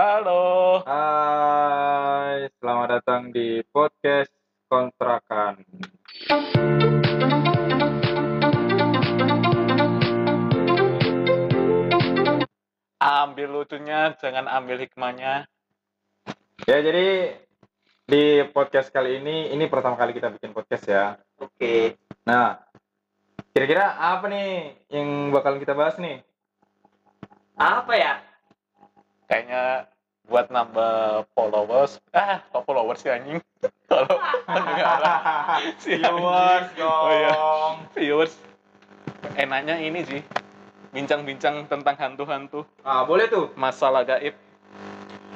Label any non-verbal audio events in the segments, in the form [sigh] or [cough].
Halo. Hai, selamat datang di podcast kontrakan. Ambil lucunya, jangan ambil hikmahnya. Ya, jadi di podcast kali ini, ini pertama kali kita bikin podcast ya. Oke. Nah, kira-kira apa nih yang bakalan kita bahas nih? Apa ya? Kayaknya buat nambah followers. Ah, kok followers sih anjing? [laughs] Kalau pendengar [laughs] si Viewers anjing. Oh iya, dong. viewers. Enaknya ini sih, bincang-bincang tentang hantu-hantu, Ah, boleh tuh. masalah gaib.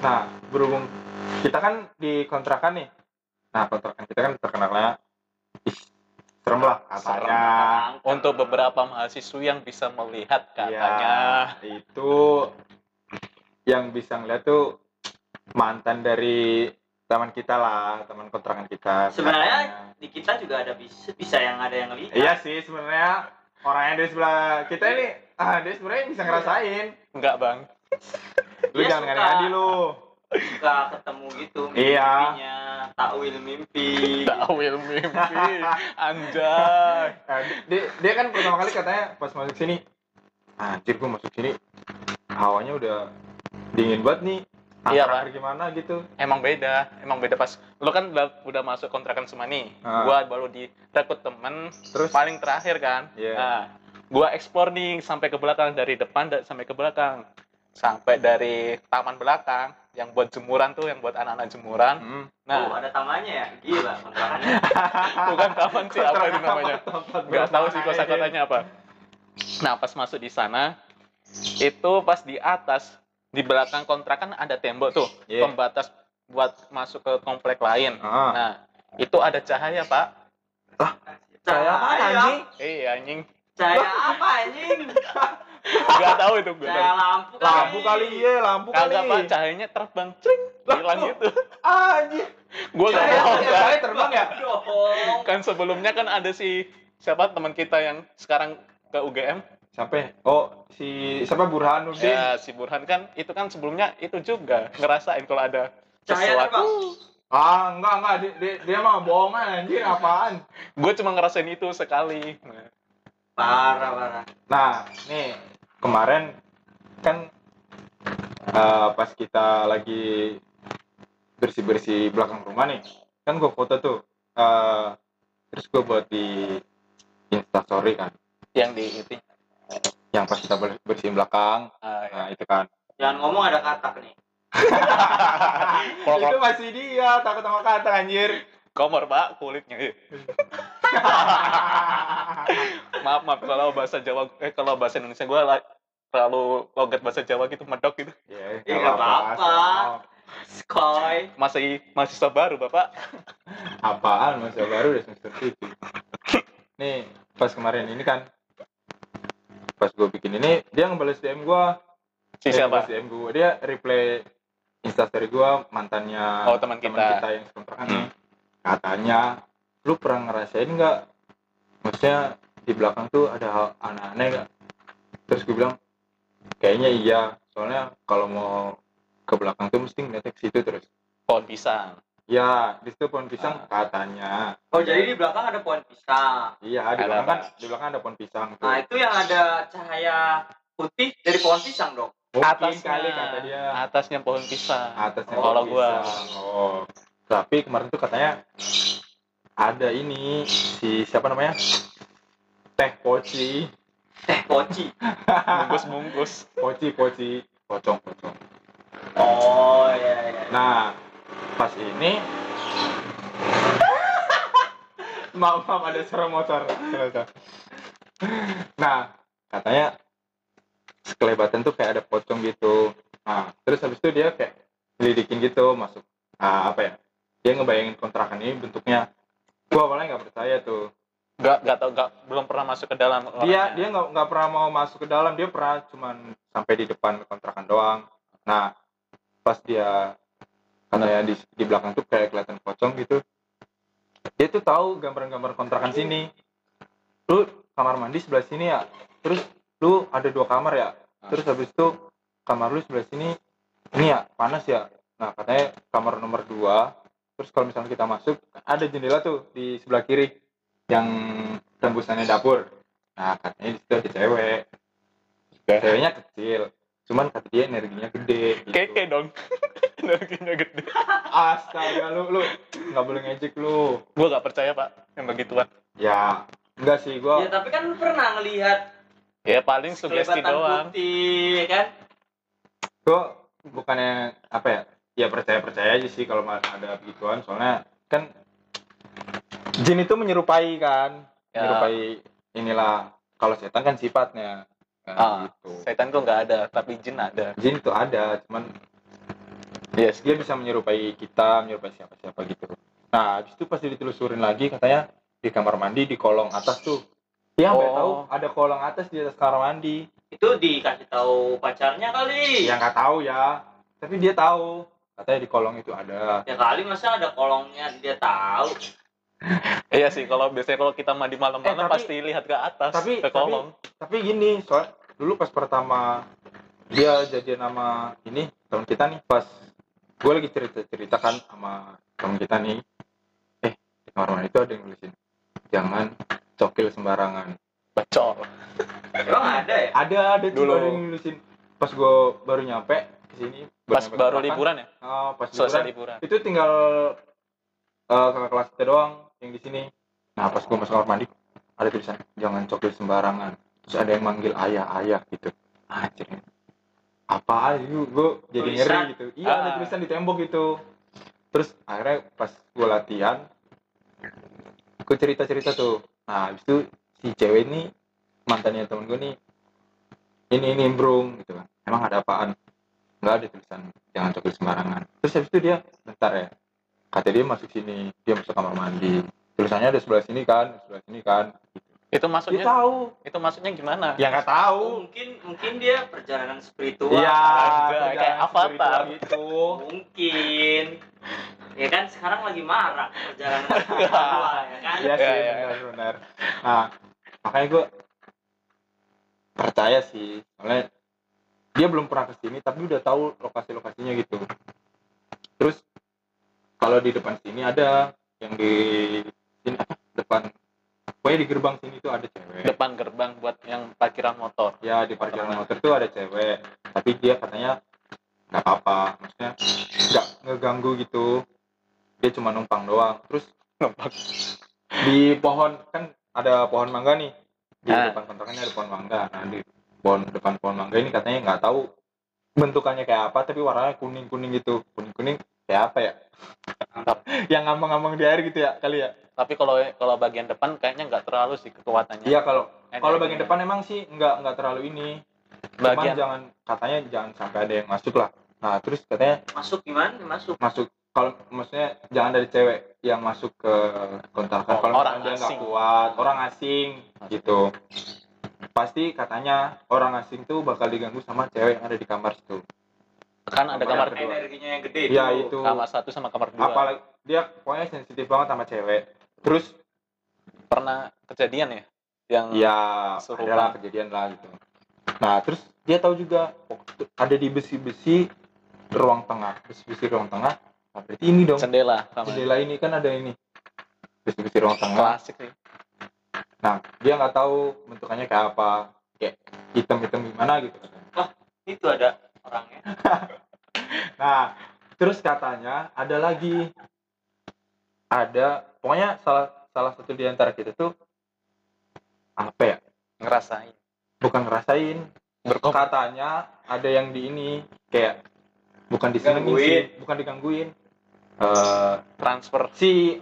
Nah, berhubung kita kan di kontrakan nih. Nah, kontrakan kita kan terkenalnya ih, serem lah katanya. Untuk beberapa mahasiswa yang bisa melihat katanya. Ya, itu yang bisa ngeliat tuh mantan dari teman kita lah, teman kontrakan kita. Sebenarnya katanya. di kita juga ada bisa, bisa yang ada yang lihat. Iya sih sebenarnya orang yang dari sebelah kita ini ah dia sebenarnya bisa ngerasain. Enggak, Bang. Lu Dia jangan suka. ngadi-ngadi lu. Suka ketemu gitu Iya. mimpinya, takwil mimpi. Takwil mimpi. Anjay. Nah, dia, dia kan pertama kali katanya pas masuk sini, anjir gua masuk sini hawanya udah dingin banget nih. Iya, Angker gimana gitu. Emang beda, emang beda pas lu kan udah, udah masuk kontrakan semua nih. Ah. Gua baru direkrut temen Terus paling terakhir kan. Iya. Nah, gua explore nih sampai ke belakang dari depan da- sampai ke belakang. Sampai dari taman belakang yang buat jemuran tuh, yang buat anak-anak jemuran. Hmm. Oh, Nah, ada tamannya ya? Gila kontrakannya. [laughs] bukan taman sih apa itu namanya? Tempat Nggak tahu sih kosakatanya apa. Nah, pas masuk di sana itu pas di atas di belakang kontrakan ada tembok tuh, Iya. pembatas buat masuk ke komplek lain. Ah. Nah, itu ada cahaya, Pak. Saya apa anjing? Iya, anjing. Cahaya apa anjing? Gak tahu itu gue. Cahaya lampu kali. Lampu kali iya, lampu kali. Kagak, Pak. Cahayanya terbang. Cring. Hilang gitu. Anjing. Gue gak Cahaya, bohong, Pak. cahaya terbang ya? Kan sebelumnya kan ada si siapa teman kita yang sekarang ke UGM. Siapa? ya? Oh, si siapa Burhanuddin? Ya, si Burhan kan itu kan sebelumnya itu juga ngerasain kalau ada Cahaya sesuatu. Ah, enggak enggak dia, dia, dia mah bohongan anjir apaan? Gue cuma ngerasain itu sekali. Nah, Parah, parah. Nah, nih kemarin kan eh, pas kita lagi bersih-bersih belakang rumah nih, kan gue foto tuh. eh, terus gue buat di Instastory kan, yang di itu. Yang pas kita ber- bersihin belakang, Ah, ya. nah itu kan. Jangan ngomong ada katak nih. [laughs] Kalau- itu masih dia takut sama kata anjir. Komor pak kulitnya. eh. [laughs] maaf maaf kalau bahasa Jawa eh kalau bahasa Indonesia gue terlalu logat bahasa Jawa gitu medok gitu. Ya, Ih, nggak apa-apa. Skoy. Masih mahasiswa baru bapak. Apaan masa baru udah semester tujuh. [laughs] Nih, pas kemarin ini kan pas gue bikin ini dia ngebales DM gue Si siapa? DM gue dia reply instastory gue mantannya Oh, teman kita. yang sekontrakan. Nih katanya lu pernah ngerasain nggak? Maksudnya di belakang tuh ada hal aneh-aneh nggak? Terus gue bilang kayaknya iya. Soalnya kalau mau ke belakang tuh mesti ngeliatnya ke situ terus. Pohon pisang. Ya di situ pohon pisang Ah. katanya Oh, jadi di belakang ada pohon pisang. iya di Ada belakang kan di belakang ada pohon pisang tuh Nah, itu yang ada cahaya putih dari pohon pisang dong. Mungkin Atasnya, kali kata dia atasnya pohon pisang. atasnya Kalau pohon gua. pisang. oh tapi kemarin tuh katanya ada ini si siapa namanya teh poci Teh poci. [laughs] Bungkus bungkus. poci poci pocong pocong Oh, iya iya. nah pas ini. [laughs] Maaf maaf ada suara motor. Nah katanya sekelebatan tuh kayak ada pocong gitu. Nah terus habis itu dia kayak lidikin gitu masuk. Ah, apa ya? Dia ngebayangin kontrakan ini bentuknya. Gua awalnya nggak percaya tuh. Gak gak tau gak belum pernah masuk ke dalam. dia orangnya. dia nggak nggak pernah mau masuk ke dalam. Dia pernah cuman sampai di depan kontrakan doang. Nah pas dia karena ya di, di belakang tuh kayak kelihatan pocong gitu. Dia tuh tahu gambar-gambar kontrakan sini. Lu kamar mandi sebelah sini ya. Terus lu ada dua kamar ya. Terus habis itu kamar lu sebelah sini ini ya panas ya. Nah katanya kamar nomor dua. Terus kalau misalnya kita masuk ada jendela tuh di sebelah kiri yang tembusannya dapur. Nah katanya di situ ada cewek. Ceweknya kecil. Cuman kata dia energinya gede gitu. Keke dong. Energinya gede. astaga lu lu nggak boleh ngejek lu Gua gak percaya, Pak, yang begituan. ya enggak sih gua Ya tapi kan lu pernah ngelihat Ya paling sugesti kelebatan doang. putih, ya kan? gua bukannya apa ya ya percaya percaya aja sih kalau ada begituan soalnya kan jin itu menyerupai kan Ya. menyerupai inilah kalau setan kan sifatnya Nah, Ah, gitu Setan tuh nggak ada, tapi jin ada. jin itu ada cuman Yes. dia bisa menyerupai kita menyerupai siapa siapa gitu nah habis itu pas ditelusurin lagi katanya di kamar mandi di kolong atas tuh dia sampai Oh. tahu ada kolong atas di atas kamar mandi Itu dikasih tahu pacarnya kali. ya nggak tahu ya tapi dia tahu katanya di kolong itu ada Ya kali masa ada kolongnya dia tahu. [laughs] Iya sih, kalau biasanya kalau kita mandi malam-malam Eh, tapi- pasti lihat ke atas, tapi- ke kolong. tapi gini soal dulu pas pertama dia jadi nama ini teman kita nih pas gue lagi cerita ceritakan sama teman kita nih eh di kamar mandi itu ada yang nulisin jangan cokil sembarangan Bacol. Emang ada ya? ada ada tuh Dulu. ada yang nulisin pas gue baru nyampe ke sini Pas baru liburan ya? oh, pas Selesai liburan liburan. itu tinggal eh, kakak kelas kita doang yang di sini nah pas gue masuk kamar mandi ada tulisan jangan cokil sembarangan terus ada yang manggil ayah ayah gitu anjir apa itu gue jadi Tulisan? ngeri gitu. Iya ada Ah. tulisan di tembok gitu. Terus akhirnya pas gue latihan gue cerita cerita tuh. Nah habis itu si cewek ini mantannya temen gue nih ini ini brung gitu kan. Emang ada apaan? Nggak ada tulisan jangan cokil sembarangan. Terus habis itu dia bentar ya kata dia masuk sini dia masuk kamar mandi. Tulisannya ada sebelah sini kan sebelah sini kan Itu dia maksudnya tahu itu maksudnya gimana? ya nggak tahu Mungkin mungkin dia perjalanan spiritual. perjalanan kayak avatar. spiritual gitu Mungkin. Ya kan sekarang lagi marak perjalanan [laughs] spiritual ya kan? iya Ya, sih ya, ya. benar benar nah makanya gue percaya sih soalnya dia belum pernah ke sini tapi udah tahu lokasi lokasinya gitu terus kalau di depan sini ada yang di sini apa depan pokoknya di gerbang sini tuh ada cewek. Depan gerbang buat yang parkiran motor. ya di parkiran motor tuh ada cewek. Tapi dia katanya nggak apa-apa. Maksudnya nggak ngeganggu gitu. Dia cuma numpang doang. Terus Numpang. di pohon kan ada pohon mangga nih. Di Ah. depan kontrakannya ada pohon mangga. Nah di pohon depan pohon mangga ini katanya nggak tahu bentukannya kayak apa tapi warnanya kuning kuning gitu. Kuning kuning kayak apa ya yang ngambang-ngambang di air gitu ya kali ya Tapi kalau kalau bagian depan kayaknya nggak terlalu sih kekuatannya. iya kalau kalau bagian Energinya. depan emang sih nggak nggak terlalu ini cuman bagian jangan katanya jangan sampai ada yang masuk lah nah terus katanya Masuk gimana? Masuk. masuk kalau maksudnya jangan dari cewek yang masuk ke kontrakan Oh, kalau orang dia nggak asing. kuat orang asing gitu pasti katanya orang asing tuh bakal diganggu sama cewek yang ada di kamar situ kan ada Kamar kedua. Energinya yang gede. Iya tuh. itu kamar satu sama kamar dua. apalagi dia pokoknya sensitif banget sama cewek terus Pernah kejadian ya? Yang ya adalah kejadian lah gitu nah terus dia tahu juga waktu- ada di besi-besi ruang tengah besi-besi ruang tengah nah, berarti ini dong jendela jendela ini kan ada ini besi-besi ruang tengah klasik sih. Nah, dia nggak tahu bentukannya kayak apa, kayak hitam-hitam gimana gitu. Itu ada orangnya. [laughs] Nah, terus katanya ada lagi, ada, pokoknya salah salah satu di antara kita tuh apa ya? Ngerasain. Bukan ngerasain, Berkom katanya ada yang di ini kayak bukan disenengin Gangguin. sih, bukan digangguin. Eh, transfer. si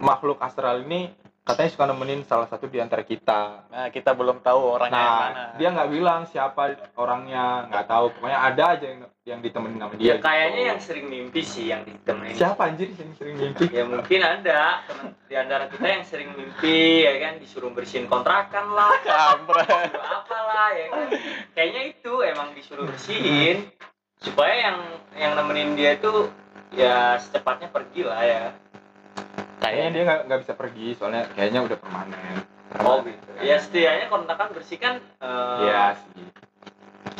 makhluk astral ini katanya suka nemenin salah satu di antara kita. Nah, kita belum tahu orangnya yang mana. Nah, dia nggak bilang siapa orangnya, nggak tahu. Pokoknya ada aja yang yang ditemenin sama dia. Ya kayaknya gitu. yang sering mimpi sih yang ditemenin. siapa anjir yang sering mimpi? Ya mungkin ada teman di antara kita yang sering mimpi ya kan disuruh bersihin kontrakan lah, Kampret. apalah ya kan. Kayaknya itu emang disuruh bersihin supaya yang yang nemenin dia itu ya secepatnya pergi lah ya. Kayaknya dia nggak nggak bisa pergi, soalnya kayaknya udah permanen. Oh gitu. Ya setidaknya kontrakan bersih kan eh, Iya sih.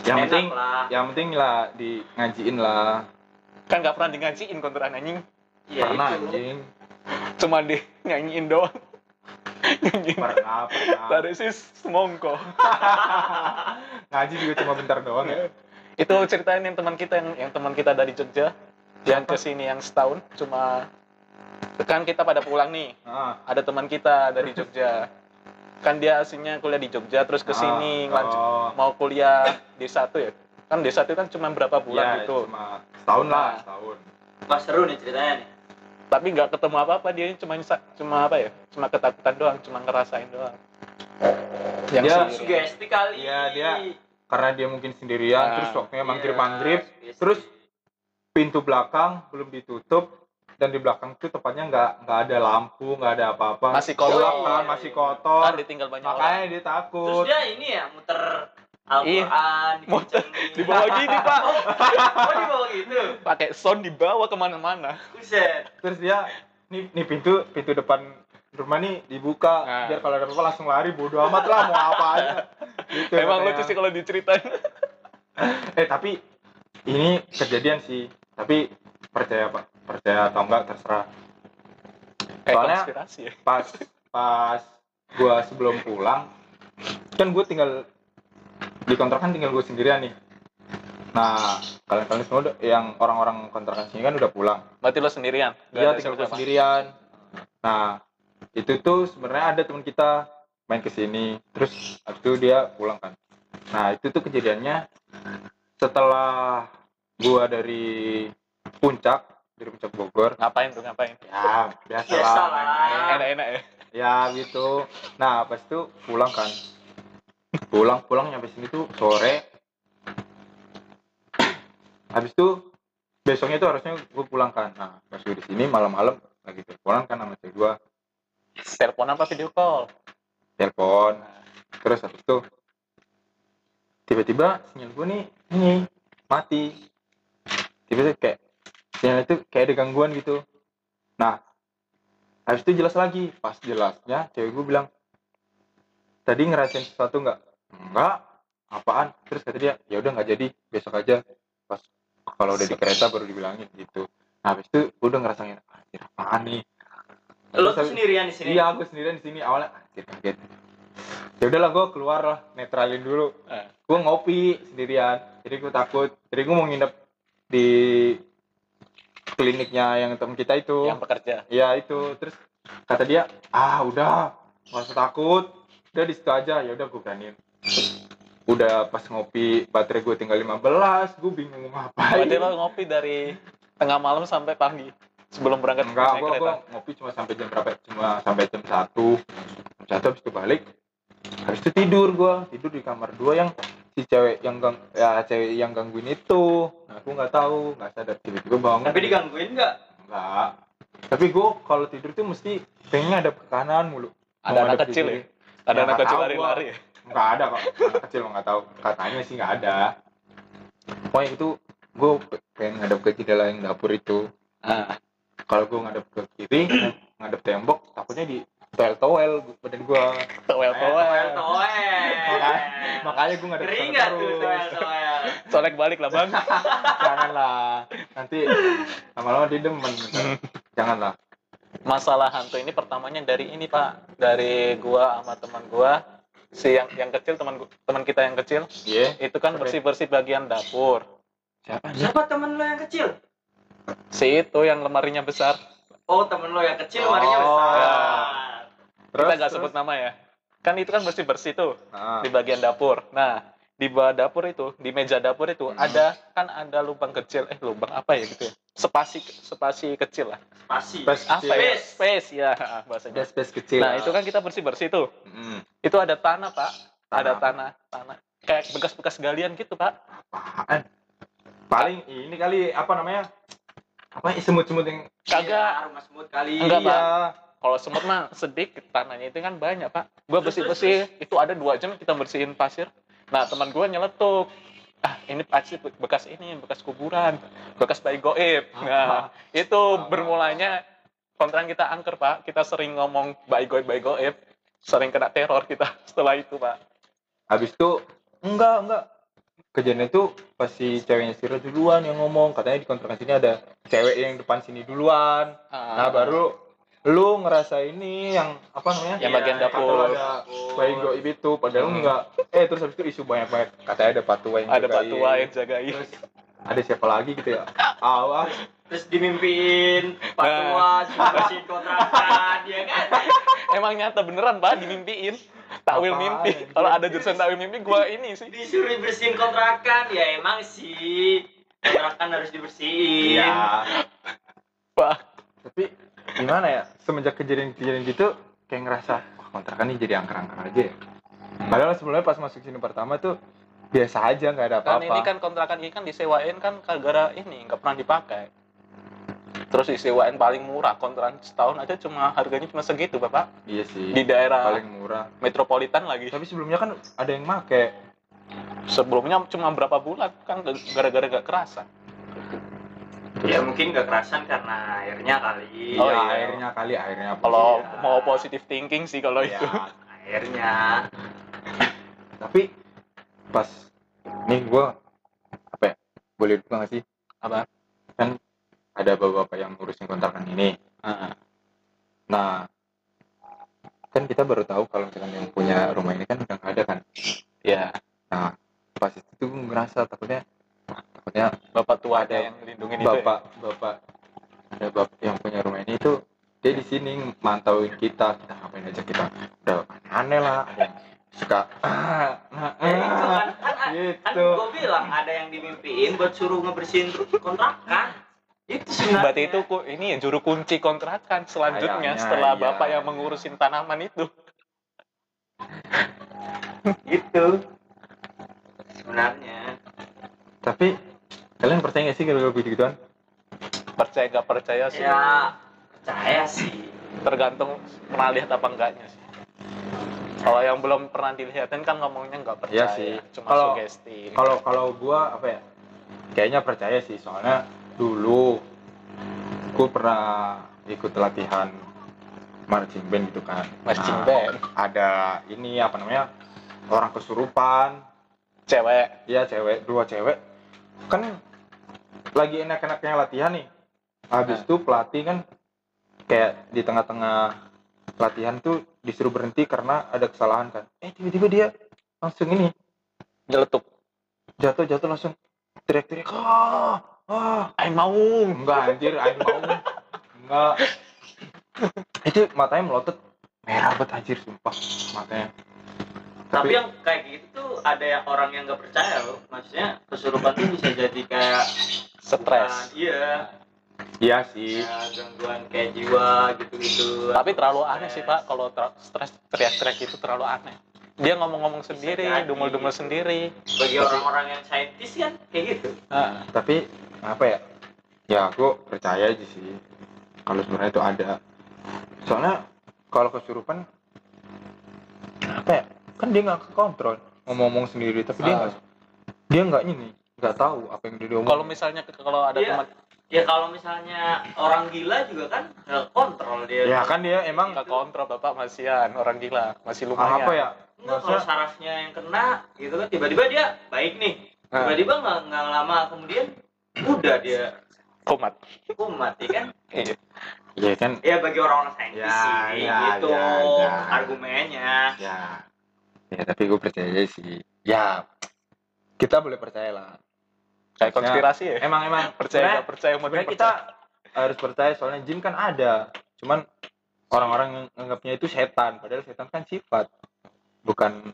yang Enak penting lah. yang penting lah di ngajiin lah. Kan nggak pernah di ngajiin kontrakan anjing. Iya, pernah itu. anjing. Cuma di nyanyiin doang. Nyanyiin. Pernah pernah. Dari si semongko. [laughs] Ngaji juga cuma bentar doang ya. Itu ceritain yang teman kita yang yang teman kita dari Jogja. Yang ke sini yang setahun cuma kan kita pada pulang nih. Ah, ada teman kita dari Jogja. Kan dia aslinya kuliah di Jogja terus ke sini ah, lanjut oh, mau kuliah di satu ya? Kan di satu kan cuma berapa bulan ya, gitu. cuma setahun lah Nah. setahun. Wah seru nih ceritanya nih. tapi nggak ketemu apa apa dia cuma cuma apa ya? Cuma ketakutan doang cuma ngerasain doang. Yang Dia-. Sugesti kali. Iya, dia- karena dia mungkin sendirian Nah, terus waktunya Iya, maghrib terus pintu belakang belum ditutup dan di belakang itu tepatnya nggak nggak ada lampu nggak ada apa-apa. Masih kotor. Gelap kan masih kotor. Kan ditinggal banyak orang. Makanya dia Terus takut dia ini ya muter Al-Quran, Muter di bawah [laughs] gini pak. Oh, oh di bawah gitu. pakai sound dibawa ke mana-mana. Buset. terus dia nih nih pintu pintu depan rumah nih dibuka. Nah. biar kalau ada apa-apa langsung lari bodo amat lah mau apa aja. [laughs] Gitu emang katanya. lucu sih kalau diceritain. [laughs] Eh tapi ini kejadian sih. Tapi percaya pak percaya atau enggak terserah. Kayak Soalnya- ya? pas pas gua sebelum pulang kan gue tinggal di kontrakan tinggal gue sendirian nih. Nah kalian kalian semua udah- yang orang-orang kontrakan sini kan udah pulang. Berarti lo sendirian? Iya tinggal gue sendirian. Nah itu tuh sebenarnya ada teman kita main ke sini terus habis itu dia pulang kan. Nah itu tuh kejadiannya setelah gua dari puncak dari puncak Bogor. Ngapain tuh ngapain? Ya biasa Biasa lah enak-enak ya? Ya gitu. Nah pas itu pulang kan. Pulang pulang nyampe sini tuh sore. Habis itu besoknya tuh harusnya gue pulang kan. Nah pas gue di sini malam-malam lagi teleponan kan sama cewek gue telepon apa video call? Telepon. Terus habis itu tiba-tiba sinyal gue nih ini mati. Tiba-tiba kayak sinyal itu kayak ada gangguan gitu. Nah habis itu jelas lagi. Pas jelasnya cewek gue bilang tadi ngerasain sesuatu nggak? Enggak apaan? Terus kata dia ya udah nggak jadi. Besok aja. Pas kalau udah di kereta baru dibilangin gitu. Nah habis itu gue udah ngerasain anjir apaan nih? Lo tuh sendirian di sini. Iya, aku sendirian di sini. Awalnya anjir kaget. Ya udahlah gue keluar lah, netralin dulu. Eh. Gue ngopi sendirian, jadi gue takut. Jadi gue mau nginep di kliniknya yang temen kita itu. yang bekerja Iya itu, terus kata dia, ah udah, nggak usah takut, udah di situ aja. Ya udah gue beraniin. Udah pas ngopi, baterai gue tinggal 15, gue bingung mau ngapain. berarti lo ngopi dari tengah malam sampai pagi sebelum berangkat Enggak, gua, kereta gua ngopi cuma sampai jam berapa? Cuma sampai jam satu. Jam satu habis itu balik. Habis itu tidur gua, tidur di kamar dua yang si cewek yang gang, ya cewek yang gangguin itu. Nah, aku nggak tahu, nggak sadar tiba-tiba bangun. Tapi digangguin nggak? Enggak. Tapi gua kalau tidur tuh mesti pengen ada ke kanan mulu. ada anak kecil ya ada Ya, anak nggak kecil lari-lari ya Enggak ada kok. Anak kecil nggak tahu. Katanya sih nggak ada. Pokoknya itu gue pengen ngadep ke jendela yang dapur itu. ah kalau gue ngadep ke kiri ngadep tembok takutnya di toel toel badan gue toel Toel, toel toel. Makanya- makanya gue ngadep Ngeri ke sana nggak tuh terus. toel, toel? colek balik lah bang. [laughs] Janganlah. Nanti lama-lama dia demen. Janganlah. Masalah hantu ini pertamanya dari ini pak. Dari gua sama teman gua. Si yang yang kecil teman teman kita yang kecil. Iya. Itu kan bersih bersih bagian dapur. Siapa? Siapa temen lo yang kecil? si itu yang lemarinya besar. Oh temen lo yang kecil, Oh, lemarinya besar. Ya. terus kita nggak sebut nama ya. Kan itu kan bersih bersih tuh nah, di bagian dapur. Nah di bawah dapur itu di meja dapur itu Hmm. ada kan ada lubang kecil eh lubang apa ya gitu ya? Spasi spasi kecil lah. Spasi. Space apa ya Space. space ya bahasanya. Space space kecil. Nah itu kan kita bersih bersih tuh. Mm, itu ada tanah pak. Ada Tanah. tanah. Tanah kayak bekas-bekas galian gitu pak. Apaan? Paling ini kali apa namanya? Apa semut-semut yang kagak. Iya, rumah semut kali. Enggak, Pak. Kalau semut mah sedikit tanahnya itu kan banyak pak. Gua bersih bersih itu ada dua jam kita bersihin pasir. Nah teman gua nyeletuk. Ah ini pasti bekas ini bekas kuburan bekas bayi goib. Nah itu bermulanya kontrakan kita angker pak. Kita sering ngomong bayi goib bayi goib. Sering kena teror kita [laughs] setelah itu pak. Habis itu enggak enggak. Kejadian itu pas si ceweknya Sira duluan yang ngomong. Katanya di kontrakan sini ada cewek yang depan sini duluan. Ah. nah baru lu ngerasa ini yang apa namanya? Yang bagian Iya, dapur. Ada bayi goib itu padahal Hmm. enggak. Eh terus habis itu isu banyak banget katanya ada patua yang ada pak jagain. tua yang jagain. Terus ada siapa lagi gitu ya? Awas. Terus dimimpiin Nah. Tua juga bersihin kontrakan ya kan? [laughs] Emang nyata beneran pak dimimpiin. Takwil mimpi. Kalau ada jurusan takwil mimpi gua ini sih. Disuruh bersihin kontrakan. Ya emang sih. Kontrakan harus dibersihin. Iya. Pak. Tapi gimana ya? Semenjak kejadian-kejadian gitu kayak ngerasa wah kontrakan ini jadi angker-angker aja ya. Padahal sebelumnya pas masuk sini pertama tuh biasa aja nggak ada kan apa-apa. ini kan kontrakan ini kan disewain kan gara ini nggak pernah dipakai. Terus disewain paling murah kontrakan setahun aja cuma harganya cuma segitu bapak. Iya sih di daerah paling murah. metropolitan lagi. Tapi sebelumnya kan ada yang make. Sebelumnya cuma berapa bulan kan gara-gara gak kerasa [laughs] ya mungkin gak kerasan karena airnya kali Oh, iya, iya. airnya kali airnya kalau Iya. mau positive thinking sih kalau Iya. itu airnya [laughs] tapi pas nih gua apa ya boleh buka nggak sih Apa? kan ada bapak-bapak yang ngurusin kontrakan ini nah kan kita baru tahu kalau misalkan yang punya rumah ini kan udah nggak ada kan ya pas itu gua ngerasa takutnya bapak tua ada Ada yang lindungin itu ya? bapak bapak ada bapak yang punya rumah ini tuh dia di sini mantauin kita kita ngapain aja kita. Udah aneh lah ada yang suka ah, nah, ah, kan kan, kan gitu. gue bilang ada yang dimimpiin buat suruh ngebersihin kontrakan. Itu sebenarnya berarti itu ini ya juru kunci kontrakan selanjutnya Kayaknya, setelah iya. bapak yang mengurusin tanaman itu. Itu sebenarnya. Tapi kalian percaya gak sih kalau begitu gituan percaya nggak percaya sih? Ya. Percaya sih tergantung pernah lihat apa enggaknya sih kalau yang belum pernah dilihatin kan ngomongnya nggak percaya Iya sih. cuma Kalau- sugesti kalau kalau gua apa ya kayaknya percaya sih soalnya dulu gua pernah ikut latihan marching band gitu kan marching Nah, band ada ini apa namanya orang kesurupan cewek Iya cewek, dua cewek. Kan lagi enak-enaknya latihan nih. Habis Nah. itu pelatih kan kayak di tengah-tengah latihan tuh disuruh berhenti karena ada kesalahan kan. Eh tiba-tiba dia langsung ini nyeletuk jatuh-jatuh langsung teriak-teriak. Ah, ah. Aing mau Enggak anjir, aing mau. Enggak. Itu matanya melotot merah banget anjir sumpah matanya. tapi yang kayak gitu tuh ada yang orang yang nggak percaya loh maksudnya kesurupan tuh bisa jadi kayak stres iya iya sih. ya, gangguan kayak jiwa gitu-gitu. Tapi terlalu aneh sih pak kalau ter- stres teriak-teriak itu terlalu aneh. Dia ngomong-ngomong sendiri dumel-dumel sendiri. Bagi orang-orang yang saintis kan kayak gitu. Ah, tapi apa ya? Ya aku percaya aja sih kalau sebenarnya itu ada. Soalnya kalau kesurupan apa ya? Kan dia nggak kekontrol ngomong-ngomong sendiri tapi dia Ah. nggak dia nggak ini nggak tahu apa yang dia diomongin. Kalau misalnya ke- kalau ada Iya. teman ya kalau misalnya orang gila juga kan nggak kontrol dia. Ya kan dia emang nggak kontrol bapak masian orang gila masih apa lumayan. ya? Enggak, kalau sarafnya yang kena gitu kan tiba-tiba dia baik nih. Ah. tiba-tiba nggak nggak lama kemudian udah dia kumat. kumat ya kan? Iya. ya kan? Ya bagi orang-orang saintis Ya, sih ya, gitu ya, ya. argumennya. Ya. Ya tapi gue percaya aja sih. Ya kita boleh percaya lah kayak konspirasi ya? emang emang. [laughs] Percaya nggak percaya mau kita harus percaya soalnya jin kan ada. Cuman orang-orang yang nganggapnya itu setan padahal setan kan sifat bukan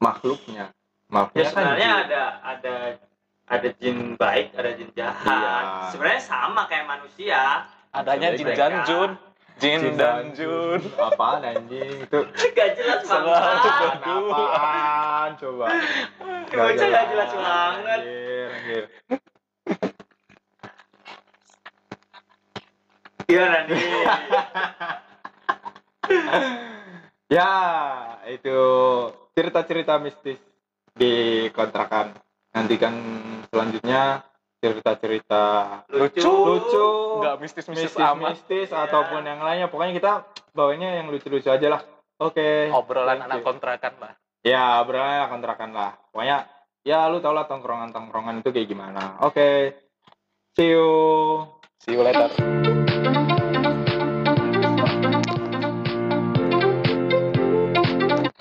makhluknya. Makhluknya ya kan sebenarnya jin. ada ada ada jin baik ada jin jahat. Iya. sebenarnya sama kayak manusia. Adanya jin Mereka- jin, dan jun. Apaan anjing? Itu gak jelas banget. Apaan coba. Bocah nggak jelas banget. anjir, anjir. iya nanti [laughs] ya itu cerita-cerita mistis di kontrakan. Nantikan selanjutnya cerita-cerita lucu. Lucu. Nggak mistis mistis mistis amat. mistis Iya. ataupun yang lainnya. Pokoknya kita bawanya yang lucu-lucu aja lah. Oke. Obrolan Thank anak kontrakan lah ya obrolan kontrakan lah. Pokoknya ya lu tau lah tongkrongan tongkrongan itu kayak gimana. Oke. See you. See you later